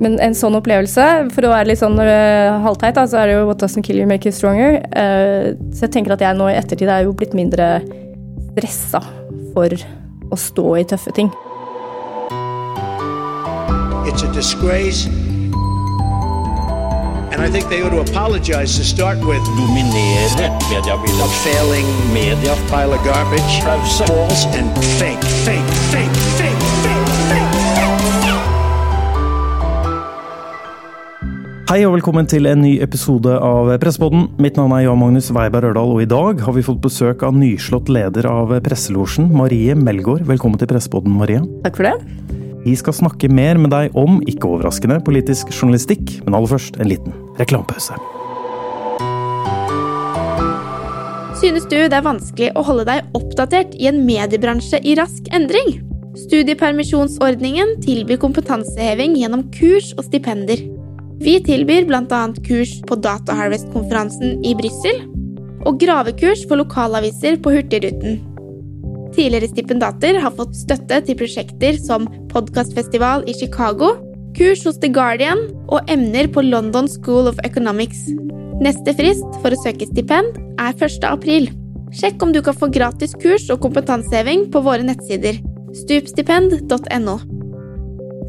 Men en sånn opplevelse, for å være litt sånn uh, halvteit, da, så er det jo 'what doesn't kill you make you stronger'. Uh, så jeg tenker at jeg nå i ettertid er jo blitt mindre stressa for å stå i tøffe ting. It's a disgrace. And I think they ought to apologize to start with. Dominere mediebildet. A failing media. Pile of garbage. False and fake, fake, fake, Hei og velkommen til en ny episode av Pressepodden. Mitt navn er Jan Magnus Weiberg Rørdal, og i dag har vi fått besøk av nyslått leder av Presselosjen, Marie Melgaard. Velkommen til Pressepodden, Marie. Takk for det. Vi skal snakke mer med deg om, ikke overraskende, politisk journalistikk, men aller først en liten reklamepause. Synes du det er vanskelig å holde deg oppdatert i en mediebransje i rask endring? Studiepermisjonsordningen tilbyr kompetanseheving gjennom kurs og stipender. Vi tilbyr bl.a. kurs på DataHarvest-konferansen i Brussel og gravekurs for lokalaviser på Hurtigruten. Tidligere stipendater har fått støtte til prosjekter som podkastfestival i Chicago, kurs hos The Guardian og emner på London School of Economics. Neste frist for å søke stipend er 1. april. Sjekk om du kan få gratis kurs og kompetanseheving på våre nettsider stupstipend.no.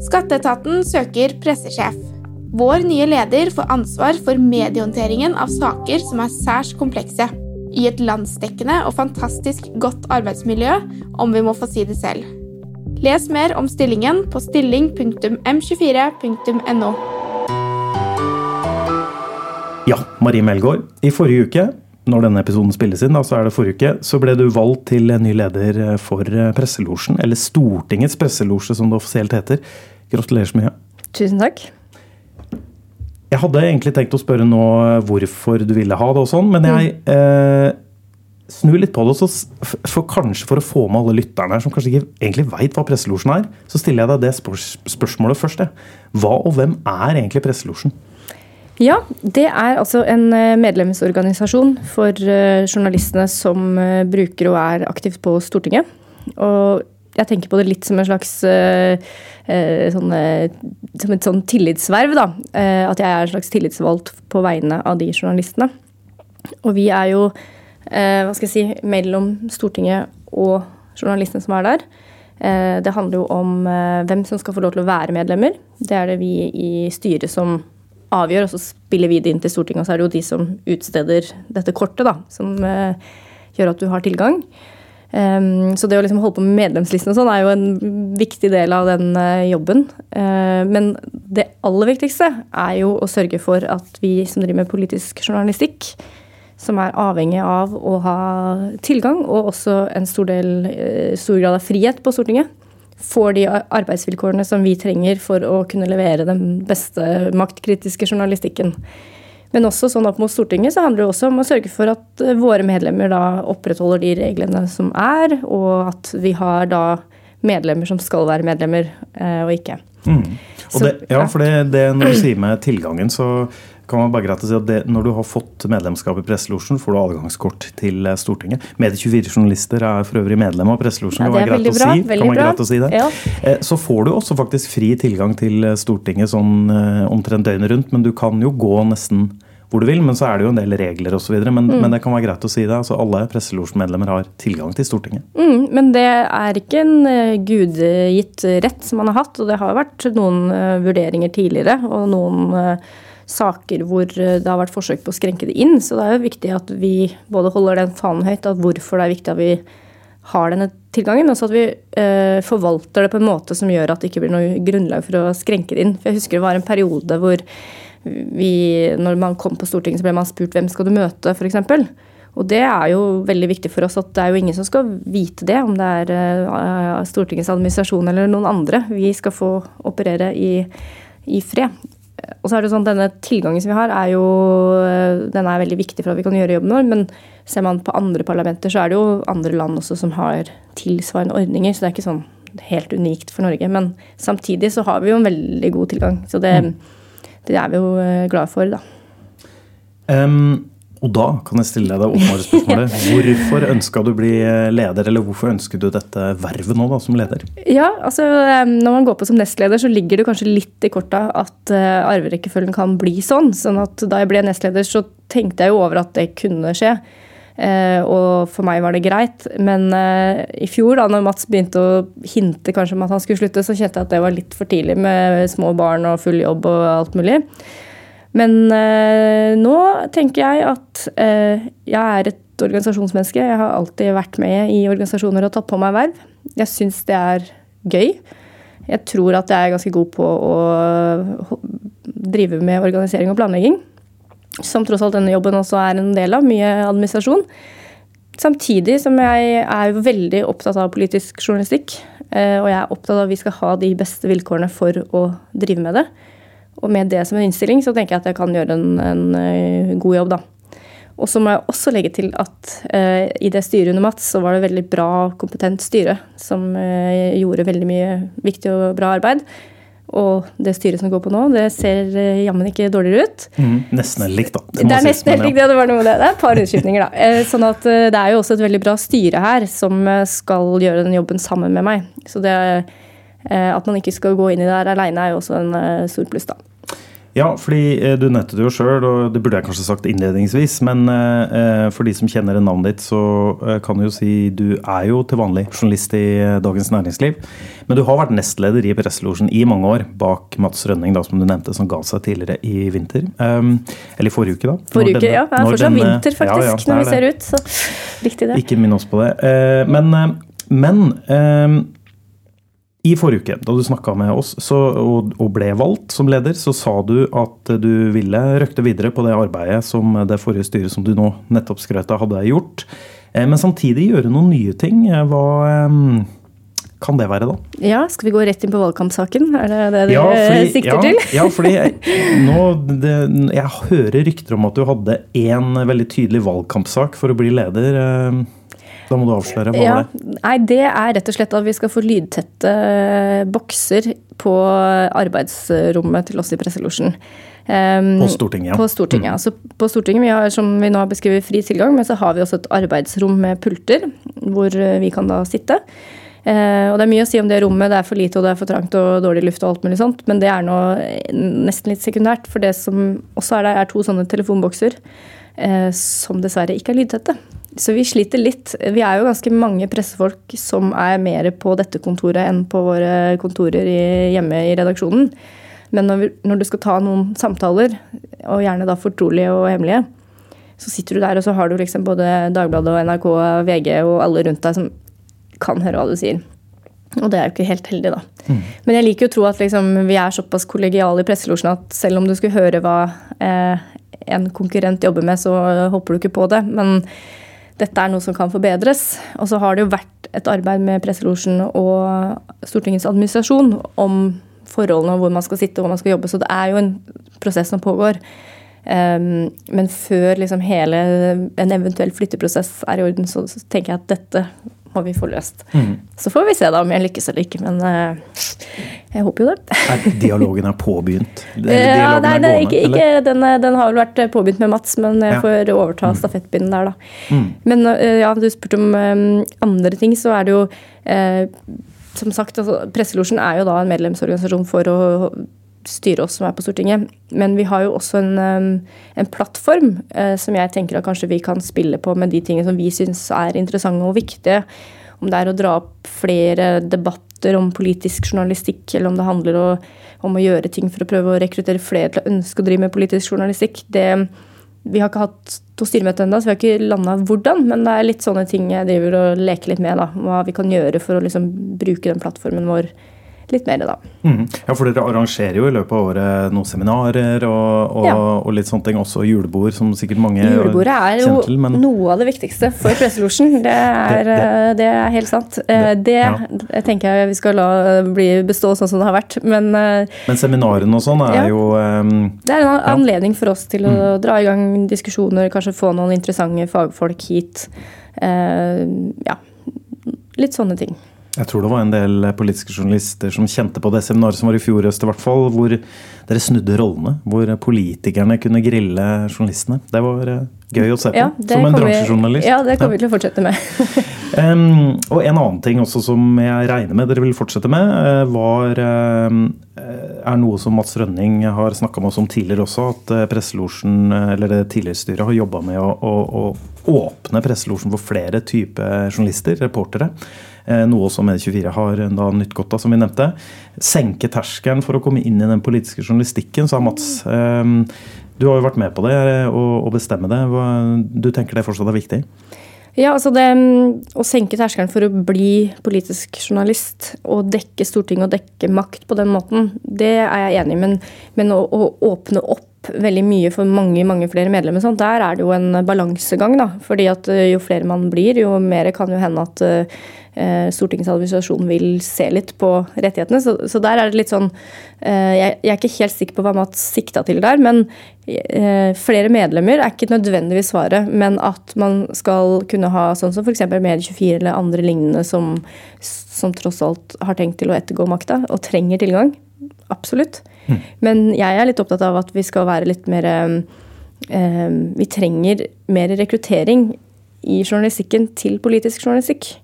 Skatteetaten søker pressesjef. Vår nye leder får ansvar for mediehåndteringen av saker som er særs komplekse, i et landsdekkende og fantastisk godt arbeidsmiljø, om vi må få si det selv. Les mer om stillingen på stilling.m24.no. Ja, Marie Melgaard. I forrige uke, når denne episoden spilles inn, så er det forrige uke, så ble du valgt til ny leder for Presselosjen, eller Stortingets presselosje, som det offisielt heter. Gratulerer så mye. Tusen takk. Jeg hadde egentlig tenkt å spørre nå hvorfor du ville ha det, og sånn, men jeg eh, snur litt på det. For, kanskje for å få med alle lytterne her som kanskje ikke egentlig veit hva Presselosjen er, så stiller jeg deg det spør spørsmålet først. Hva og hvem er egentlig Presselosjen? Ja, det er altså en eh, medlemsorganisasjon for eh, journalistene som eh, bruker og er aktivt på Stortinget. Og jeg tenker på det litt som en slags uh, sånn, Som et sånn tillitsverv, da. Uh, at jeg er en slags tillitsvalgt på vegne av de journalistene. Og vi er jo, uh, hva skal jeg si, mellom Stortinget og journalistene som er der. Det handler jo om hvem som skal få lov til å være medlemmer. Det er det vi i styret som avgjør, og så spiller vi det inn til Stortinget. Og så er det jo de som utsteder dette kortet, da, som gjør at du har tilgang. Um, så det å liksom holde på med medlemslisten og sånn er jo en viktig del av den uh, jobben. Uh, men det aller viktigste er jo å sørge for at vi som driver med politisk journalistikk, som er avhengig av å ha tilgang og også en stor, del, uh, stor grad av frihet på Stortinget, får de arbeidsvilkårene som vi trenger for å kunne levere den beste maktkritiske journalistikken. Men også sånn opp mot Stortinget så handler det også om å sørge for at eh, våre medlemmer da opprettholder de reglene som er, og at vi har da medlemmer som skal være medlemmer, eh, og ikke. Mm. Og det, ja, for det, det, når du sier med tilgangen, så kan man bare greit si at det, Når du har fått medlemskap i Presselosjen, får du adgangskort til eh, Stortinget. Medie24-journalister er for øvrig medlem av Presselosjen. Ja, det er veldig bra. Si ja. Så får du også faktisk fri tilgang til Stortinget sånn omtrent døgnet rundt, men du kan jo gå nesten hvor du vil, men så er det jo en del regler osv. Men, mm. men det kan være greit å si det. altså Alle presselosjmedlemmer har tilgang til Stortinget. Mm, men det er ikke en uh, gudgitt rett som man har hatt. Og det har vært noen uh, vurderinger tidligere og noen uh, saker hvor det har vært forsøk på å skrenke det inn. Så det er jo viktig at vi både holder den fanen høyt, at hvorfor det er viktig at vi har denne tilgangen, og så at vi forvalter det på en måte som gjør at det ikke blir noe grunnlag for å skrenke det inn. For jeg husker det var en periode hvor vi, når man kom på Stortinget, så ble man spurt hvem skal du møte, f.eks. Og det er jo veldig viktig for oss at det er jo ingen som skal vite det, om det er uh, Stortingets administrasjon eller noen andre. Vi skal få operere i, i fred. Og så er det sånn, Denne tilgangen som vi har, er jo, eh, den er veldig viktig for at vi kan gjøre jobben vår. Men ser man på andre parlamenter, så er det jo andre land også som har tilsvarende ordninger. Så det er ikke sånn helt unikt for Norge. Men samtidig så har vi jo en veldig god tilgang. Så det, mm det er vi jo glade glad for, da. Um, Og da kan jeg stille deg det åpenbare spørsmålet. Hvorfor ønska du å bli leder, eller hvorfor ønsker du dette vervet nå da, som leder? Ja, altså Når man går på som nestleder, så ligger det kanskje litt i korta at uh, arverekkefølgen kan bli sånn. sånn at da jeg ble nestleder, så tenkte jeg jo over at det kunne skje. Uh, og for meg var det greit. Men i fjor, da når Mats begynte å hinte kanskje om at han skulle slutte, så kjente jeg at det var litt for tidlig med små barn og full jobb og alt mulig. Men eh, nå tenker jeg at eh, jeg er et organisasjonsmenneske. Jeg har alltid vært med i organisasjoner og tatt på meg verv. Jeg syns det er gøy. Jeg tror at jeg er ganske god på å drive med organisering og planlegging. Som tross alt denne jobben også er en del av. Mye administrasjon. Samtidig som jeg er veldig opptatt av politisk journalistikk. Eh, og jeg er opptatt av at vi skal ha de beste vilkårene for å drive med det. Og med det som en innstilling, så tenker jeg at jeg kan gjøre en, en eh, god jobb, da. Og så må jeg også legge til at uh, i det styret under Mats, så var det veldig bra, kompetent styre som uh, gjorde veldig mye viktig og bra arbeid. Og det styret som går på nå, det ser uh, jammen ikke dårligere ut. Mm, nesten helt likt, da. Det, det er nesten helt likt, ja. Det var noe med det. Det er et par utskiftninger, da. sånn at det er jo også et veldig bra styre her som skal gjøre den jobben sammen med meg. Så det at man ikke skal gå inn i det her aleine, er jo også en stor pluss, da. Ja, fordi eh, du nettet det jo sjøl, og det burde jeg kanskje sagt innledningsvis. Men eh, for de som kjenner navnet ditt, så eh, kan du jo si du er jo til vanlig journalist i Dagens Næringsliv. Men du har vært nestleder i Presselosjen i mange år, bak Mats Rønning, da, som du nevnte, som ga seg tidligere i vinter. Um, eller i forrige uke, da. Forrige uke, ja. Det er fortsatt denne, vinter, faktisk, ja, ja, når vi ser ut. Så riktig det. Ikke minn oss på det. Men, men i forrige uke, da du snakka med oss så, og, og, ble valgt som leder, så sa du at du ville røkte videre på det arbeidet som det forrige styret som du nå nettopp skrøt av, hadde gjort. Eh, men samtidig gjøre noen nye ting. Eh, hva eh, kan det være, da? Ja, Skal vi gå rett inn på valgkampsaken? Er det det du ja, fordi, sikter ja, til? ja, fordi jeg, nå, det, jeg hører rykter om at du hadde én veldig tydelig valgkampsak for å bli leder. Da må du avsløre. Hva ja, var det? Nei, Det er rett og slett at vi skal få lydtette eh, bokser på arbeidsrommet til oss i presselosjen. Um, på Stortinget, ja. På Stortinget, mm. altså på Stortinget, vi har, Som vi nå har beskrevet fri tilgang, men så har vi også et arbeidsrom med pulter hvor eh, vi kan da sitte. Uh, og Det er mye å si om det rommet. Det er for lite og det er for trangt og dårlig luft og alt mulig sånt. Men det er nå nesten litt sekundært. For det som også er der, er to sånne telefonbokser uh, som dessverre ikke er lydtette. Så vi sliter litt. Vi er jo ganske mange pressefolk som er mer på dette kontoret enn på våre kontorer i, hjemme i redaksjonen. Men når, vi, når, du skal ta noen samtaler, og gjerne da fortrolige og hemmelige, så sitter du der, og så har du liksom både Dagbladet og NRK, VG og alle rundt deg som kan høre hva du sier. Og det er jo ikke helt heldig, da. Mm. Men jeg liker jo å tro at liksom, vi er såpass kollegiale i presselosjen at selv om du skulle høre hva eh, en konkurrent jobber med, så hopper du ikke på det. Men dette er noe som kan forbedres. Og så har det jo vært et arbeid med presselosjen og Stortingets administrasjon om forholdene og hvor man skal sitte og hvor man skal jobbe. Så det er jo en prosess som pågår. Um, men før liksom hele en eventuell flytteprosess er i orden, så tenker jeg at dette må vi få løst. Mm. Så får vi se da om jeg lykkes eller ikke, men uh, jeg håper jo det. er dialogen er påbegynt? ja, nei, nei gående, ikke, ikke, den, den, har vel vært påbegynt med Mats, men jeg ja. får overta mm. stafettpinnen der, da. Mm. Men uh, ja, du spurte om um, andre ting, så er det jo uh, som sagt, altså, Presselosjen er jo da en medlemsorganisasjon for å styre oss som er på Stortinget. Men vi har jo også en, en plattform eh, som jeg tenker at kanskje vi kan spille på med de tingene som vi syns er interessante og viktige. Om det er å dra opp flere debatter om politisk journalistikk, eller om det handler å, om å gjøre ting for å prøve å rekruttere flere til å ønske å drive med politisk journalistikk. Det, vi har ikke hatt to styremøter ennå, så vi har ikke landa hvordan. Men det er litt sånne ting jeg driver og leker litt med. da, Hva vi kan gjøre for å liksom bruke den plattformen vår litt mer, da. Mm. Ja, for dere arrangerer jo i løpet av året noen seminarer og, og, ja. og litt sånne ting. Også julebord, som sikkert mange Julebordet er jo til, men... noe av det viktigste for presselosjen. Det, det, det, eh, det, er helt sant. Eh, det, ja. tenker jeg vi skal la bli bestå sånn som det har vært. Men, eh, men seminarene og sånn er ja. jo um, Det er en anledning for oss til å mm. dra i gang diskusjoner, kanskje få noen interessante fagfolk hit. Uh, ja. Litt sånne ting. Jeg tror det var en del politiske journalister som kjente på det seminaret som var i fjor høst, i hvert fall, hvor dere snudde rollene. Hvor politikerne kunne grille journalistene. Det var eh, gøy å se på, ja, som en bransjejournalist. Ja, det kommer vi til å fortsette med. um, og en annen ting også som jeg regner med dere vil fortsette med, eh, var um, er noe som Mats Rønning har snakka med oss om tidligere også, at presselosjen, eller det tidligere styret har jobba med å, å, å åpne presselosjen for flere typer journalister, reportere. Eh, noe som Medie24 har da nytt godt av, som vi nevnte. Senke terskelen for å komme inn i den politiske journalistikken, sa Mats. Ehm, du har jo vært med på det og bestemme det. Du tenker det fortsatt er viktig? Ja, altså det Å senke terskelen for å bli politisk journalist og dekke Stortinget og dekke makt på den måten, det er jeg enig i. Men, men å, å, åpne opp veldig mye for mange mange flere medlemmer, sånn, der er det jo en balansegang. da, fordi at eh, Jo flere man blir, jo mer kan jo hende at uh, Stortingets administrasjon vil se litt på rettighetene. Så, så der er det litt sånn uh, jeg, jeg, er ikke helt sikker på hva Mats sikta til der, men uh, flere medlemmer er ikke nødvendigvis svaret. Men at man skal kunne ha sånn som f.eks. Medie24 eller andre lignende som, som tross alt har tenkt til å ettergå makta og trenger tilgang. Absolutt. Mm. Men jeg er litt opptatt av at vi skal være litt mer eh, Vi trenger mer rekruttering i journalistikken til politisk journalistikk.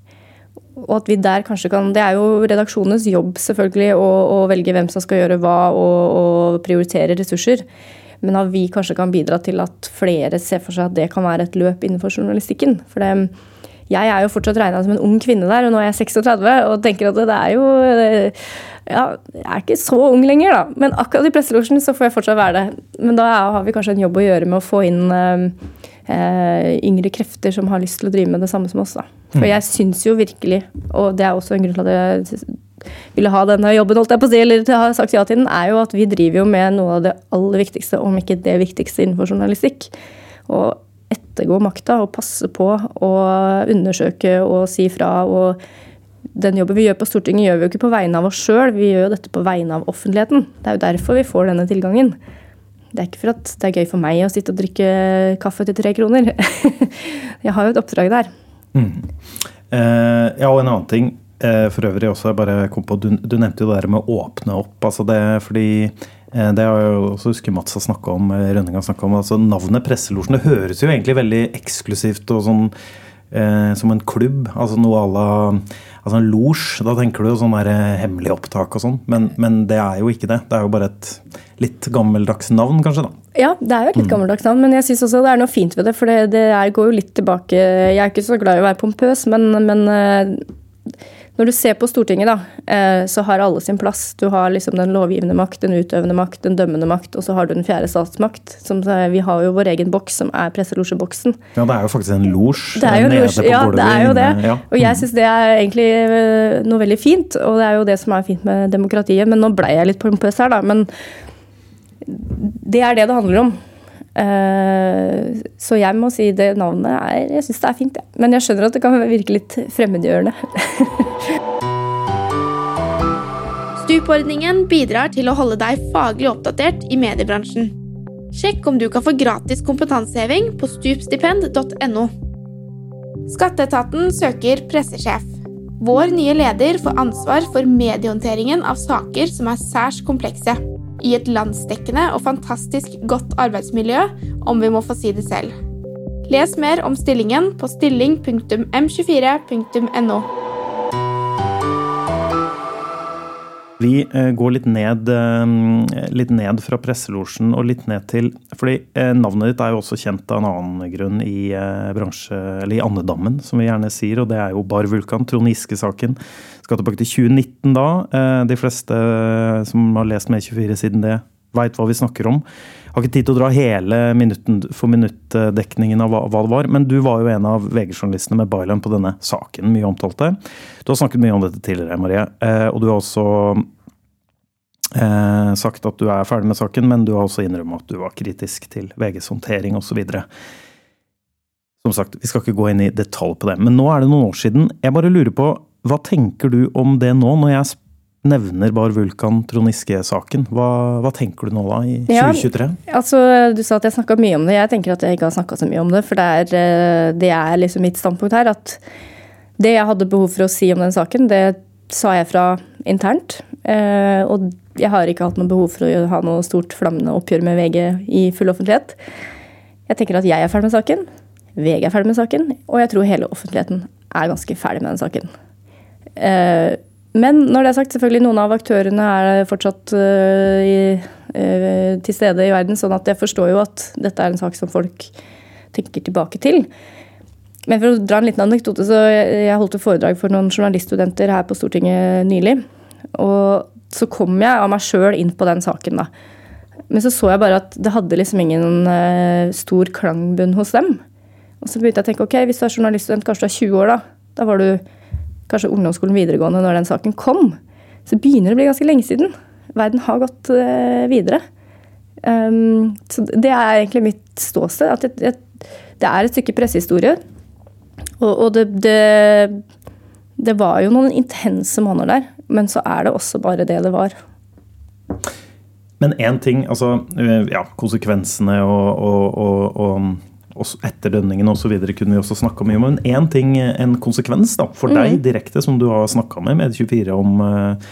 Og at vi der kanskje kan Det er jo redaksjonenes jobb selvfølgelig å, å velge hvem som skal gjøre hva og, og prioritere ressurser. Men at vi kanskje kan bidra til at flere ser for seg at det kan være et løp innenfor journalistikken. For det, jeg er jo fortsatt regna som en ung kvinne der, og nå er jeg 36 og tenker at det er jo ja, jeg er ikke så ung lenger, da. Men akkurat i presselosjen så får jeg fortsatt være det. Men da har vi kanskje en jobb å gjøre med å få inn eh, yngre krefter som har lyst til å drive med det samme som oss. da. For mm. jeg syns jo virkelig, og det er også en grunn til at jeg ville ha denne jobben, holdt jeg på å si, eller har sagt ja til den, er jo at vi driver jo med noe av det aller viktigste, om ikke det viktigste innenfor journalistikk. Og ettergå makta og passe på å undersøke og si fra. og den jobben vi gjør på Stortinget, gjør vi jo ikke på vegne av oss sjøl, vi gjør jo dette på vegne av offentligheten. Det er jo derfor vi får denne tilgangen. Det er ikke for at det er gøy for meg å sitte og drikke kaffe til tre kroner. jeg har jo et oppdrag der. Mm. Eh, ja, og en annen ting eh, for øvrig også, jeg bare kom på, du, du, nevnte jo det der med å åpne opp. altså det, fordi det har jeg også husker Mats har snakka om, eh, Rønning har snakka om. altså Navnet Presselosjen høres jo egentlig veldig eksklusivt og sånn eh, som en klubb. altså noe à la altså en losj. Da tenker du jo sånn der eh, hemmelig opptak og sånn, men, men, det er jo ikke det. Det er jo bare et litt gammeldags navn, kanskje? da. Ja, det er jo et litt mm. gammeldags navn, men jeg syns også det er noe fint ved det. For det, det går jo litt tilbake Jeg er ikke så glad i å være pompøs, men, men eh, når du ser på Stortinget, da, eh, så har alle sin plass. Du har liksom den lovgivende makt, den utøvende makt, den dømmende makt, og så har du den fjerde statsmakt. Som, vi har jo vår egen boks, som er presselosjeboksen. Ja, det er jo faktisk en losj nede på Ja, det er jo det. Ja. Og jeg syns det er egentlig eh, noe veldig fint, og det er jo det som er fint med demokratiet. Men nå ble jeg litt pompøs her, da. Men det er det det handler om. Eh, så jeg må si det navnet er Jeg syns det er fint, ja. Men jeg skjønner at det kan virke litt fremmedgjørende. Stupordningen bidrar til å holde deg faglig oppdatert i mediebransjen. Sjekk om du kan få gratis kompetanseheving på stupstipend.no. Skatteetaten søker pressesjef. Vår nye leder får ansvar for mediehåndteringen av saker som er særs komplekse i et landsdekkende og fantastisk godt arbeidsmiljø, om vi må få si det selv. Les mer om stillingen på stilling.m24.no. Vi eh, går litt ned, eh, litt ned fra presselosjen og litt ned til fordi eh, Navnet ditt er jo også kjent av en annen grunn i bransje, eller i andedammen, som vi gjerne sier. og Det er jo Bar Vulkan, Trond Giske-saken. Skal tilbake til 2019 da. De fleste som har lest Med24 siden det, veit hva vi snakker om. Har ikke tid til å dra hele minutten for minutt-dekningen av hva, det var, men du var jo en av VG-journalistene med byline på denne saken, mye omtalte. Du har snakket mye om dette tidligere, Marie, eh, og du har også eh, sagt at du er ferdig med saken, men du har også innrømmet at du var kritisk til VGs håndtering osv. Som sagt, vi skal ikke gå inn i detalj på det, men nå er det noen år siden. Jeg bare lurer på, hva tenker du om det nå, når jeg nevner Bar Vulkan Trond Giske-saken. Hva, hva, tenker du nå da, i 2023? Ja, altså, du sa at jeg snakka mye om det. Jeg tenker at jeg ikke har snakka så mye om det. For det er, eh, det er liksom mitt standpunkt her. at Det jeg hadde behov for å si om den saken, det sa jeg fra internt. Eh, og jeg har ikke hatt noe behov for å ha noe stort flammende oppgjør med VG i full offentlighet. Jeg tenker at jeg er ferdig med saken, VG er ferdig med saken, og jeg tror hele offentligheten er ganske ferdig med den saken. Men når det er sagt, selvfølgelig noen av aktørene er fortsatt uh, uh, til stede i verden, sånn at jeg forstår jo at dette er en sak som folk tenker tilbake til. Men for å dra en liten anekdote, så jeg holdt et foredrag for noen journaliststudenter her på Stortinget nylig. Og så kom jeg av meg sjøl inn på den saken, da. Men så så jeg bare at det hadde liksom ingen uh, stor klangbunn hos dem. Og så begynte jeg å tenke ok, hvis du er journaliststudent, kanskje du er 20 år, da. Da var du kanskje ungdomsskolen videregående når den saken kom. Så begynner det å bli ganske lenge siden. Verden har gått uh, videre. Um, så det er egentlig mitt ståsted. At det, det er et stykke pressehistorie og, og det, det, det, var jo noen intense måneder der, men så er det også bare det det var. Men én ting, altså ja, konsekvensene og, og, og etterdønningene osv. kunne vi også snakka mye om. Men én ting, en konsekvens da, for mm. deg direkte, som du har snakka med Med24 om eh,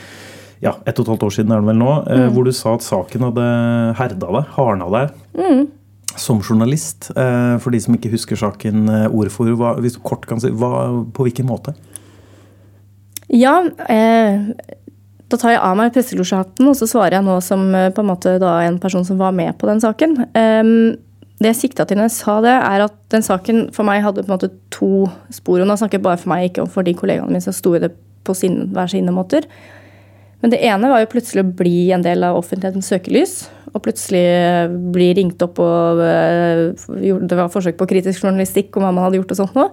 ja, ett og et halvt år siden, er det vel nå, eh, mm. hvor du sa at saken hadde herda deg, hardna deg. Mm som journalist, eh, for de som ikke husker saken ord for ord, hvis du kort kan si, hva, på hvilken måte? Ja, eh, da tar jeg av meg presselosjehatten og så svarer jeg nå som på en måte da en person som var med på den saken. Um, det jeg sikta til når jeg sa det, er at den saken for meg hadde på en måte to spor. Og nå snakker jeg bare for meg, ikke for de kollegaene mine som sto i det på sin, hver sine måter. Men det ene var jo plutselig å bli en del av offentlighetens søkelys. Og plutselig bli ringt opp og eh, det var forsøk på kritisk journalistikk om hva man hadde gjort og sånt noe.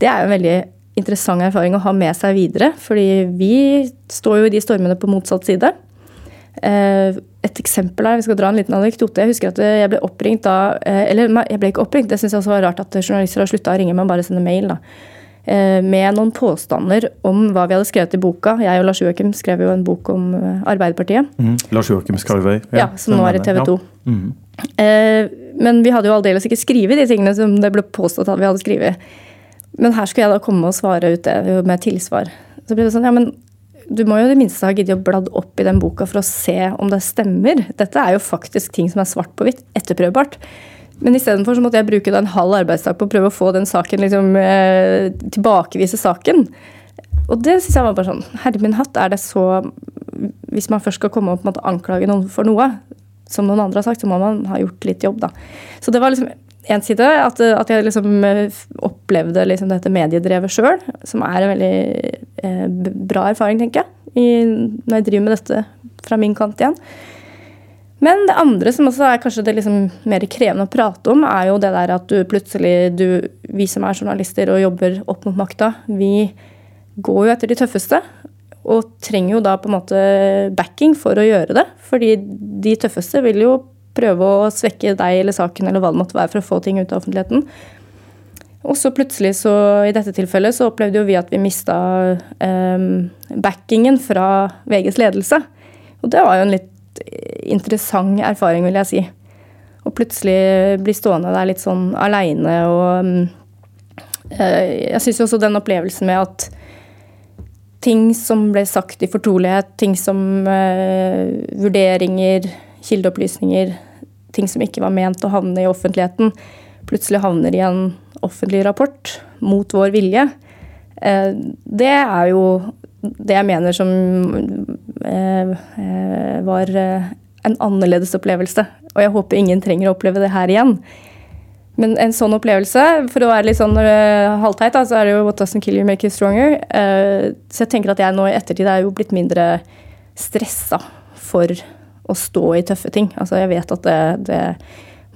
Det er jo en veldig interessant erfaring å ha med seg videre. Fordi vi står jo i de stormene på motsatt side. Eh, et eksempel her, vi skal dra en liten anekdote. Jeg husker at jeg ble oppringt da eh, Eller jeg ble ikke oppringt, det syns jeg også var rart at journalister har slutta å ringe, men bare sende mail. da Eh, med noen påstander om hva vi hadde skrevet i boka. Jeg og Lars Joakim skrev jo en bok om eh, Arbeiderpartiet. Mm. Lars Joakim Skarvøy. Ja, ja, som nå er i TV 2. Ja. Mm. Eh, men vi hadde jo aldeles ikke skrevet de tingene som det ble påstått at vi hadde skrevet. Men her skulle jeg da komme og svare ut det med tilsvar. Så ble det sånn, ja, men du må jo i det minste ha giddet å bladd opp i den boka for å se om det stemmer. Dette er jo faktisk ting som er svart på hvitt, etterprøvbart. Men istedenfor måtte jeg bruke en halv arbeidsdag på å prøve å få den saken liksom, eh, tilbakevise saken. Og det syns jeg var bare sånn Herre min hatt, er det så Hvis man først skal komme og med å anklage noen for noe, som noen andre har sagt, så må man ha gjort litt jobb, da. Så det var liksom én side, at, at, jeg liksom eh, opplevde liksom dette mediedrevet sjøl, som er en veldig eh, bra erfaring, tenker jeg, i, når jeg driver med dette fra min kant igjen. Men det andre som også er kanskje det liksom mer krevende å prate om, er jo det der at du plutselig du, Vi som er journalister og jobber opp mot makta, vi går jo etter de tøffeste. Og trenger jo da på en måte backing for å gjøre det. Fordi de tøffeste vil jo prøve å svekke deg eller saken eller hva det måtte være for å få ting ut av offentligheten. Og så plutselig, så i dette tilfellet, så opplevde jo vi at vi mista um, backingen fra VGs ledelse. Og det var jo en litt interessant erfaring, vil jeg si. Og plutselig bli stående der litt sånn aleine og mm, eh, Jeg syns også den opplevelsen med at ting som ble sagt i fortrolighet, ting som uh, vurderinger, kildeopplysninger, ting som ikke var ment å havne i offentligheten, plutselig havner i en offentlig rapport mot vår vilje. Uh, det er jo det jeg mener som eh, eh, var eh, en annerledes opplevelse. Og jeg håper ingen trenger å oppleve det her igjen. Men en sånn opplevelse, for å være litt sånn uh, halvteit, så er det jo 'what doesn't kill you make you stronger'. Uh, så jeg tenker at jeg nå i ettertid er jo blitt mindre stressa for å stå i tøffe ting. Altså jeg vet at det, det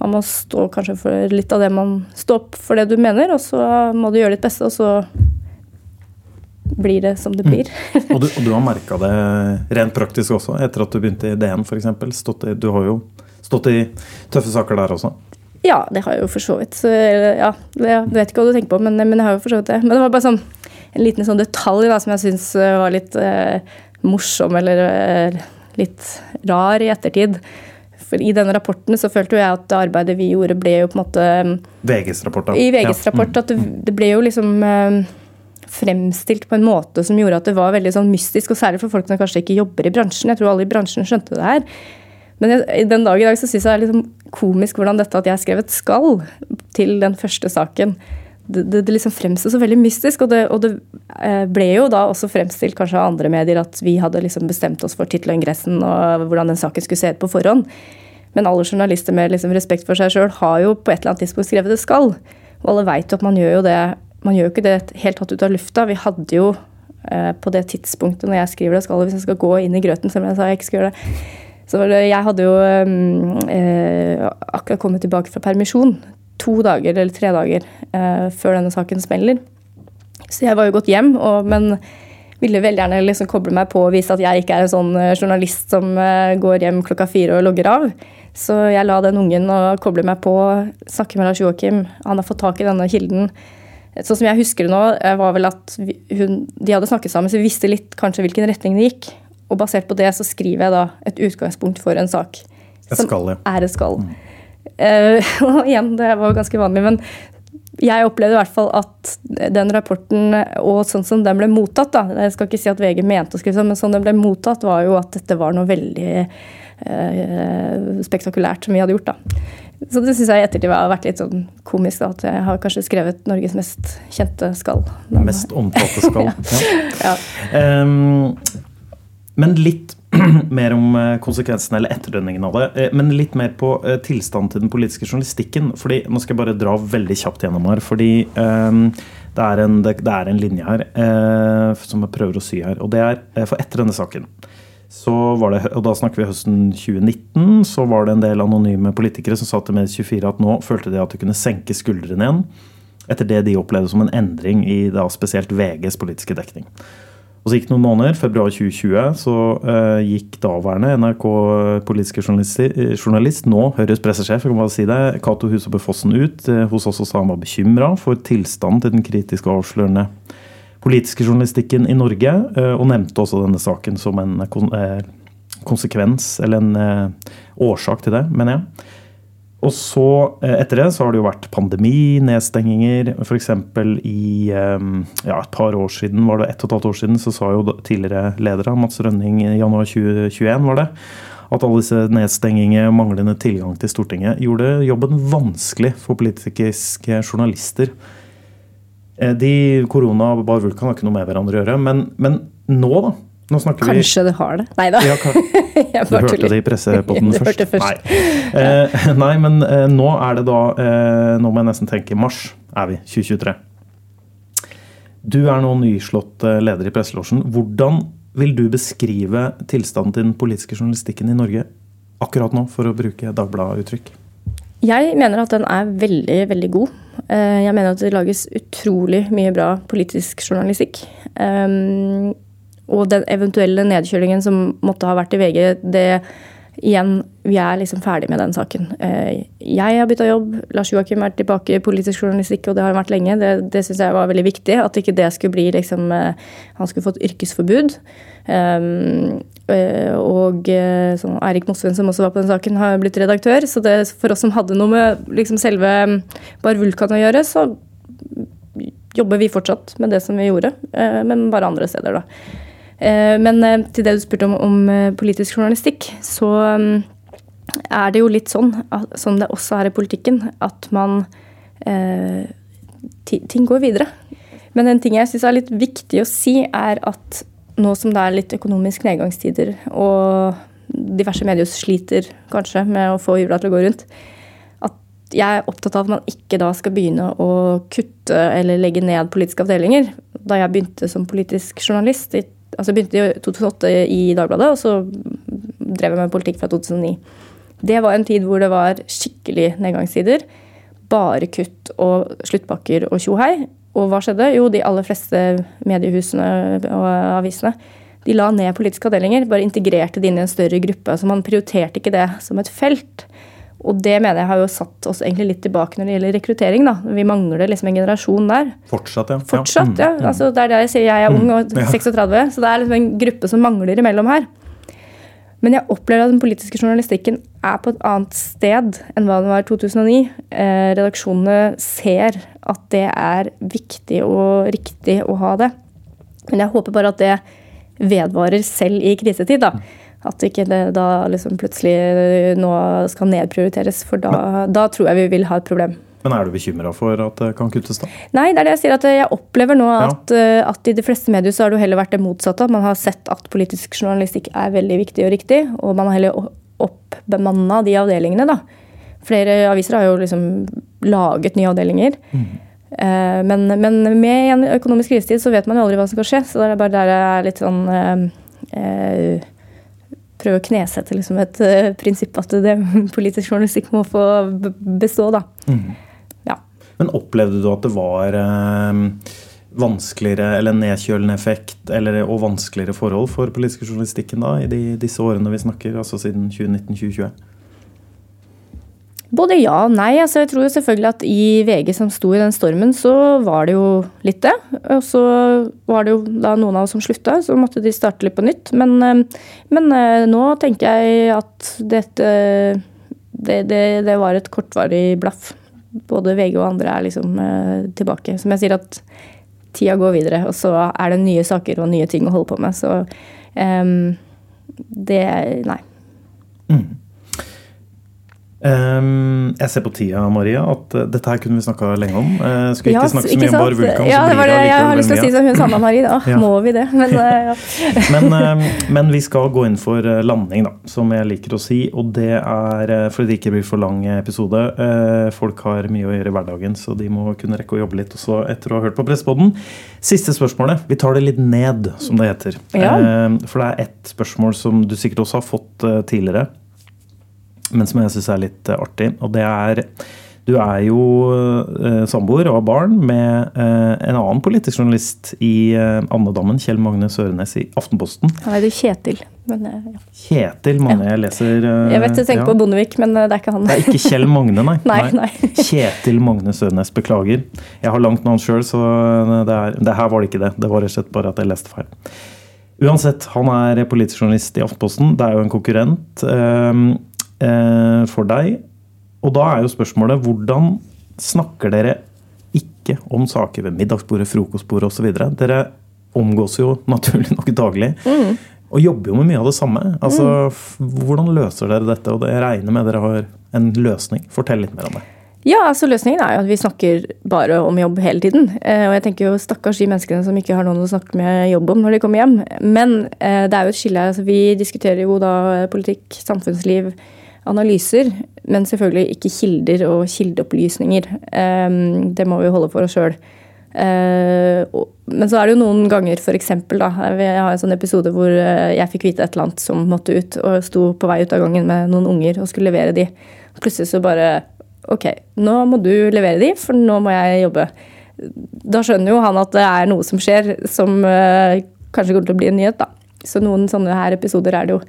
Man må stå kanskje for litt av det man Stå opp for det du mener, og så må du gjøre ditt beste, og så blir det som det blir. Mm. Og, du, og, du, har merka det rent praktisk også, etter at du begynte i DN f.eks. Du har jo stått i tøffe saker der også? Ja, det har jeg jo for så vidt. Så, ja, jeg vet ikke hva du tenker på, men, men, jeg har jo for så vidt det. Men det var bare sånn, en liten sånn detalj da, som jeg syns eh, var litt eh, morsom eller eh, litt rar i ettertid. For I denne rapporten så følte jeg at det arbeidet vi gjorde, ble jo på en måte VGs rapport, da. I VGs ja. rapport. At det, det, ble jo liksom eh, fremstilt på en måte som gjorde at det var veldig sånn mystisk, og særlig for folk som kanskje ikke jobber i bransjen. Jeg tror alle i bransjen skjønte det her. Men jeg, den dag i dag så syns jeg det er litt komisk hvordan dette at jeg skrev et skall til den første saken, det, det, liksom fremsto så veldig mystisk. Og det, og det, eh, ble jo da også fremstilt kanskje av andre medier at vi hadde liksom bestemt oss for tittel og ingressen og hvordan den saken skulle se ut på forhånd. Men alle journalister med liksom respekt for seg sjøl har jo på et eller annet tidspunkt skrevet det skal. Og alle veit at man gjør jo det man gjør jo ikke det helt tatt ut av lufta. Vi hadde jo eh, på det tidspunktet når jeg skriver det skal, hvis jeg skal gå inn i grøten, som jeg sa jeg ikke skal gjøre det så jeg hadde jo eh, akkurat kommet tilbake fra permisjon to dager eller tre dager eh, før denne saken smeller. Så jeg var jo gått hjem, og, men ville veldig gjerne liksom koble meg på og vise at jeg ikke er en sånn eh, journalist som eh, går hjem klokka fire og logger av. Så jeg la den ungen og koble meg på, snakke med Lars Joakim. Han har fått tak i denne kilden. Sånn som jeg husker det nå, eh, var vel at hun, de hadde snakket sammen, så vi visste litt kanskje hvilken retning det gikk. Og basert på det så skriver jeg da et utgangspunkt for en sak. Et skal, ja. er et skall. Mm. Uh, og igjen, det var ganske vanlig, men jeg opplevde i hvert fall at den rapporten og sånn som den ble mottatt da, Jeg skal ikke si at VG mente å skrive sånn, men sånn den ble mottatt, var jo at dette var noe veldig uh, spektakulært som vi hadde gjort. da. Så det syns jeg i ettertid har vært litt sånn komisk. da, At jeg har kanskje skrevet Norges mest kjente skall. Mest omtalte skall. ja. ja. Um, men litt mer om eh, konsekvensene eller etterdønningene av det. Eh, men litt mer på eh, tilstanden til den politiske journalistikken. fordi Nå skal jeg bare dra veldig kjapt gjennom her. fordi um, det, er en, det, det, er en, linje her uh, som jeg prøver å sy her. og det er For etter denne saken så var det, og da snakker vi høsten 2019, så var det en del anonyme politikere som sa til Med24 at nå følte de at de kunne senke skuldrene igjen etter det de opplevde som en endring i da spesielt VGs politiske dekning. Og så gikk det noen måneder. Februar 2020 så uh, gikk daværende NRK-politiske journalist, journalist, nå Høyres pressesjef, jeg kan bare si det, Cato Husoppe Fossen ut uh, hos oss og sa han var bekymra for tilstanden til den kritiske og avslørende politiske journalistikken i Norge. Uh, og nevnte også denne saken som en konsekvens, eller en årsak til det, mener jeg. Og så, eh, etter det, så har det jo vært pandemi, nedstenginger. F.eks. i ehm, ja, et par år siden, var det ett og et halvt år siden, så sa jo tidligere leder av Mats Rønning i januar 2021 var det, at alle disse nedstenginger og manglende tilgang til Stortinget gjorde jobben vanskelig for politiske journalister. Eh, de korona og Bar Vulkan har ikke noe med hverandre å gjøre, men, men nå, da? Nå snakker Kanskje vi... det har det. Nei da. Ja, du hørte det i pressepotten først? først. Nei. Eh, nei, men eh, nå er det da eh, Nå må jeg nesten tenke mars er vi, 2023. Du er nå nyslått eh, leder i Presselosjen. Hvordan vil du beskrive tilstanden til den politiske journalistikken i Norge akkurat nå, for å bruke Dagbladet-uttrykk? Jeg mener at den er veldig, veldig god. Eh, jeg mener at det lages utrolig mye bra politisk journalistikk. Og den eventuelle nedkjølingen som måtte ha vært i VG, det igjen, vi er liksom ferdig med den saken. Eh, jeg har bytta jobb. Lars Joakim er tilbake i politisk journalistikk, og det har han vært lenge. Det, det syns jeg var veldig viktig. At ikke det skulle bli liksom eh, Han skulle fått yrkesforbud. Um, og sånn, Eirik Mosveen, som også var på den saken, har blitt redaktør. Så det, for oss som hadde noe med liksom selve Bar Vulkan å gjøre, så jobber vi fortsatt med det som vi gjorde, men bare andre steder, da. Eh, men eh, til det du spurte om, om eh, politisk journalistikk, så mm, er det jo litt sånn, som det også er i politikken, at man Ting går videre. Men en ting jeg syns er litt viktig å si, er at nå som det er litt økonomisk nedgangstider, og diverse medier sliter kanskje med å få jula til å gå rundt, at jeg er opptatt av at man ikke da skal begynne å kutte eller legge ned politiske avdelinger. Da jeg begynte som politisk journalist i altså begynte i 2008 i Dagbladet, og så drev jeg med politikk fra 2009. Det var en tid hvor det var skikkelig nedgangstider. Bare kutt og sluttpakker og tjohei. Og hva skjedde? Jo, de aller fleste mediehusene og avisene de la ned politiske avdelinger. Bare integrerte det inn i en større gruppe. Så man prioriterte ikke det som et felt. Og det mener jeg har jo satt oss egentlig litt tilbake når det gjelder rekruttering. da. Vi mangler liksom en generasjon der. Fortsatt, ja. Fortsatt, ja. Mm. Altså, det er der jeg sier jeg er ung og 36, mm. så det er liksom en gruppe som mangler imellom her. Men jeg opplever at den politiske journalistikken er på et annet sted enn hva den var i 2009. Eh, redaksjonene ser at det er viktig og riktig å ha det. Men jeg håper bare at det vedvarer selv i krisetid. da. At ikke det da liksom plutselig nå skal nedprioriteres, for da, da tror jeg vi vil ha et problem. Men er du bekymra for at det kan kuttes, da? Nei, det er det jeg sier. at Jeg opplever nå at, ja. at i de fleste medier så har det heller vært det motsatte. Man har sett at politisk journalistikk er veldig viktig og riktig, og man har heller oppbemanna de avdelingene. da. Flere aviser har jo liksom laget nye avdelinger. Mm. Men, men, med en økonomisk krisetid så vet man jo aldri hva som skal skje. Så det er bare der jeg er litt sånn øh, eh prøve å knesette liksom et uh, prinsipp at det politisk journalistikk må få bestå. da. Mm. Ja. Men opplevde du at det var uh, vanskeligere eller nedkjølende effekt eller, og vanskeligere forhold for politisk journalistikken da, i de, disse årene vi snakker, altså siden 2019-2020? Både ja og nei. Altså, jeg tror jo selvfølgelig at i VG som sto i den stormen, så var det jo litt det. Og så var det jo da noen av oss som slutta, så måtte de starte litt på nytt. Men, eh, men eh, nå tenker jeg at dette det, det, det, var et kortvarig blaff. Både VG og andre er liksom eh, tilbake. Som jeg sier at tida går videre, og så er det nye saker og nye ting å holde på med. Så um, det Nei. Mm. Um, jeg ser på tida, Maria, at uh, dette her kunne vi snakka lenge om. Uh, skal ja, ikke snakke så mye om Bar Vulkan. Ja, det var det jeg har lyst til å si som hun Sanna Marie. Da ja. må vi det. Men, uh, ja. men, men, vi skal gå inn for landing, da, som jeg liker å si. Og det er fordi det ikke blir for lang episode. folk har mye å gjøre i hverdagen, så de må kunne rekke å jobbe litt også etter å ha hørt på Presspodden. Siste spørsmålet. Vi tar det litt ned, som det heter. for det er ett spørsmål som du sikkert også har fått tidligere men som jeg syns er litt eh, artig. Og det er Du er jo eh, samboer og har barn med eh, en annen politisk journalist i andedammen, Kjell Magne Sørenes i Aftenposten. Han heter Kjetil. Men, ja. Kjetil Magne, jeg leser Jeg vet du tenker ja. på Bondevik, men det er ikke han. Det er ikke Kjell Magne, nei. nei, nei. Kjetil Magne Sørenes, beklager. Jeg har langt navn sjøl, så det, er, det her var det ikke det. Det var rett og slett bare at jeg leste feil. Uansett, han er politisk journalist i Aftenposten. Det er jo en konkurrent. Eh, for deg. Og da er jo spørsmålet hvordan snakker dere ikke om saker ved middagsbordet, frokostbordet osv.? Dere omgås jo naturlig nok daglig. Mm. Og jobber jo med mye av det samme. Altså, mm. Hvordan løser dere dette? Og jeg regner med dere har en løsning. Fortell litt mer om det. Ja, altså Løsningen er jo at vi snakker bare om jobb hele tiden. Eh, og jeg tenker jo stakkars de menneskene som ikke har noen å snakke med jobb om når de kommer hjem. Men eh, det er jo et skille. Altså, vi diskuterer jo da politikk, samfunnsliv, analyser, men selvfølgelig ikke kilder og kildeopplysninger. Ehm, det må vi holde for oss sjøl. Eh, men så er det jo noen ganger, f.eks. da, jeg har en sånn episode hvor eh, jeg fikk vite et eller annet som måtte ut, og sto på vei ut av gangen med noen unger og skulle levere de. Plutselig så bare Ok, nå må du levere de, for nå må jeg jobbe. Da skjønner jo han at det er noe som skjer som uh, kanskje kommer til å bli en nyhet, da. Så noen sånne her episoder er det jo.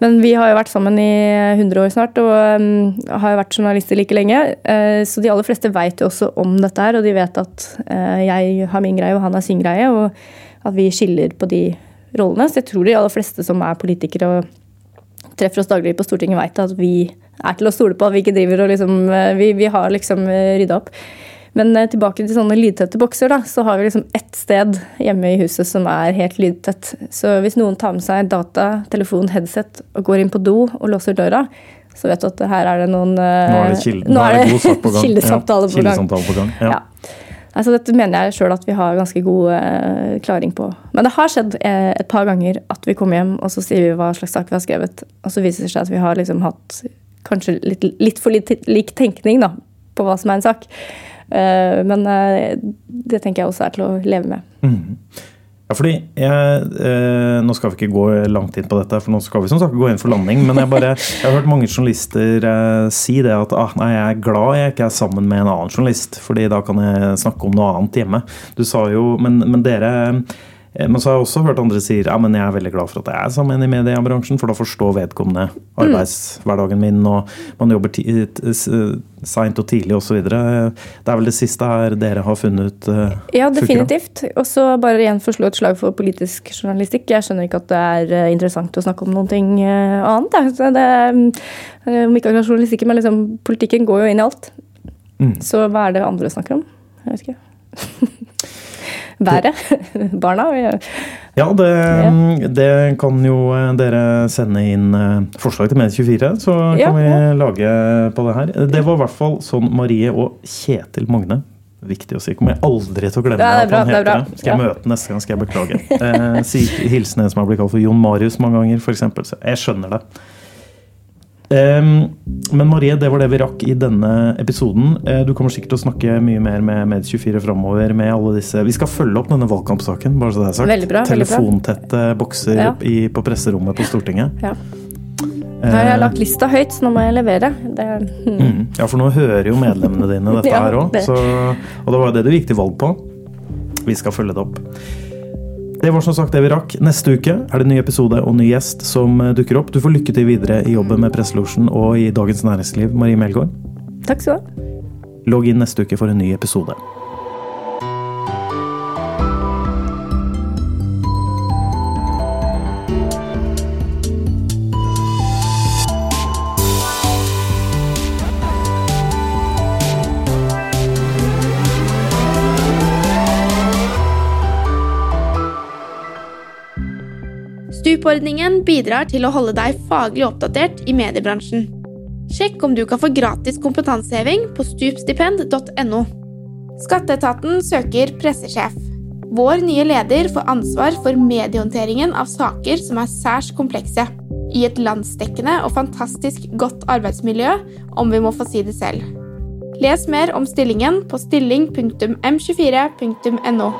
Men vi har jo vært sammen i 100 år snart og um, har jo vært journalister like lenge. Uh, så de aller fleste vet jo også om dette her, og de vet at uh, jeg har min greie og han har sin greie, og at vi skiller på de rollene. Så jeg tror de aller fleste som er politikere og treffer oss daglig på Stortinget, vet at vi er til å stole på. At vi ikke driver og liksom uh, Vi, vi har liksom rydda opp. Men eh, tilbake til sånne lydtette bokser, da, så har vi liksom ett sted hjemme i huset som er helt lydtett. Så hvis noen tar med seg data, telefon, headset og går inn på do og låser døra, så vet du at her er det noen Nå er det, kilde, nå er det, det kildesamtale på gang. Ja, på gang. Ja. ja. Altså, dette mener jeg sjøl at vi har ganske god eh, klaring på. Men det har skjedd eh, et par ganger at vi kommer hjem og så sier vi hva slags sak vi har skrevet. Og så viser det seg at vi har liksom hatt kanskje litt, litt for litt lik tenkning da, på hva som er en sak. Eh, men eh, det tenker jeg også er til å leve med. Mm. Ja, fordi jeg, eh, Nå skal vi ikke gå langt inn på dette, for nå skal vi som sagt gå inn for landing. Men jeg, bare, jeg har hørt mange journalister si det at ah, nei, jeg er glad jeg ikke er sammen med en annen journalist, fordi da kan jeg snakke om noe annet hjemme. Du sa jo, Men, men dere men så har jeg også hørt andre sier ja, men jeg er veldig glad for at jeg er sammen i mediebransjen, for da forstår vedkommende arbeidshverdagen min, og man jobber seint og tidlig osv. Det er vel det siste her dere har funnet ut? Uh, ja, definitivt. Og så bare igjen få slå et slag for politisk journalistikk. Jeg skjønner ikke at det er interessant å snakke om noen ting annet. Det, om ikke akkurat journalistikken, men liksom, politikken går jo inn i alt. Mm. Så hva er det andre snakker om? Jeg vet ikke. været. Barna. Ja, det, det, kan jo eh, dere sende inn eh, forslag til Medie24, så kan ja, vi lage på det her. Det var i hvert fall sånn Marie og Kjetil Magne Viktig å si. Kommer jeg aldri til å glemme ja, at han heter det. Skal jeg møte neste gang, skal jeg beklage. Eh, si hilsen en som har blitt kalt for Jon Marius mange ganger, f.eks. Jeg skjønner det. Um, men Marie, det var det vi rakk i denne episoden. Uh, du kommer sikkert til å snakke mye mer med Med24 framover. med alle disse. Vi skal følge opp denne valgkampsaken. bare så det er sagt. Veldig bra, Telefontette bokser ja. i, på presserommet på Stortinget. Ja. Her har jeg lagt lista høyt, så nå må jeg levere. Det, hmm. mm. Ja, for nå hører jo medlemmene dine dette ja, her òg. Og det var det du gikk til valg på. Vi skal følge det opp. Det var som sagt det vi rakk. Neste uke er det en ny episode og ny gjest som eh, dukker opp. Du får lykke til videre i jobben med Presselosjen og i Dagens Næringsliv, Marie Melgaard. Takk skal du ha. Logg inn neste uke for en ny episode. Stup-ordningen bidrar til å holde deg faglig oppdatert i mediebransjen. Sjekk om du kan få gratis kompetanseheving på stupstipend.no. Skatteetaten søker pressesjef. Vår nye leder får ansvar for mediehåndteringen av saker som er særs komplekse, i et landsdekkende og fantastisk godt arbeidsmiljø, om vi må få si det selv. Les mer om stillingen på stilling.m24.no.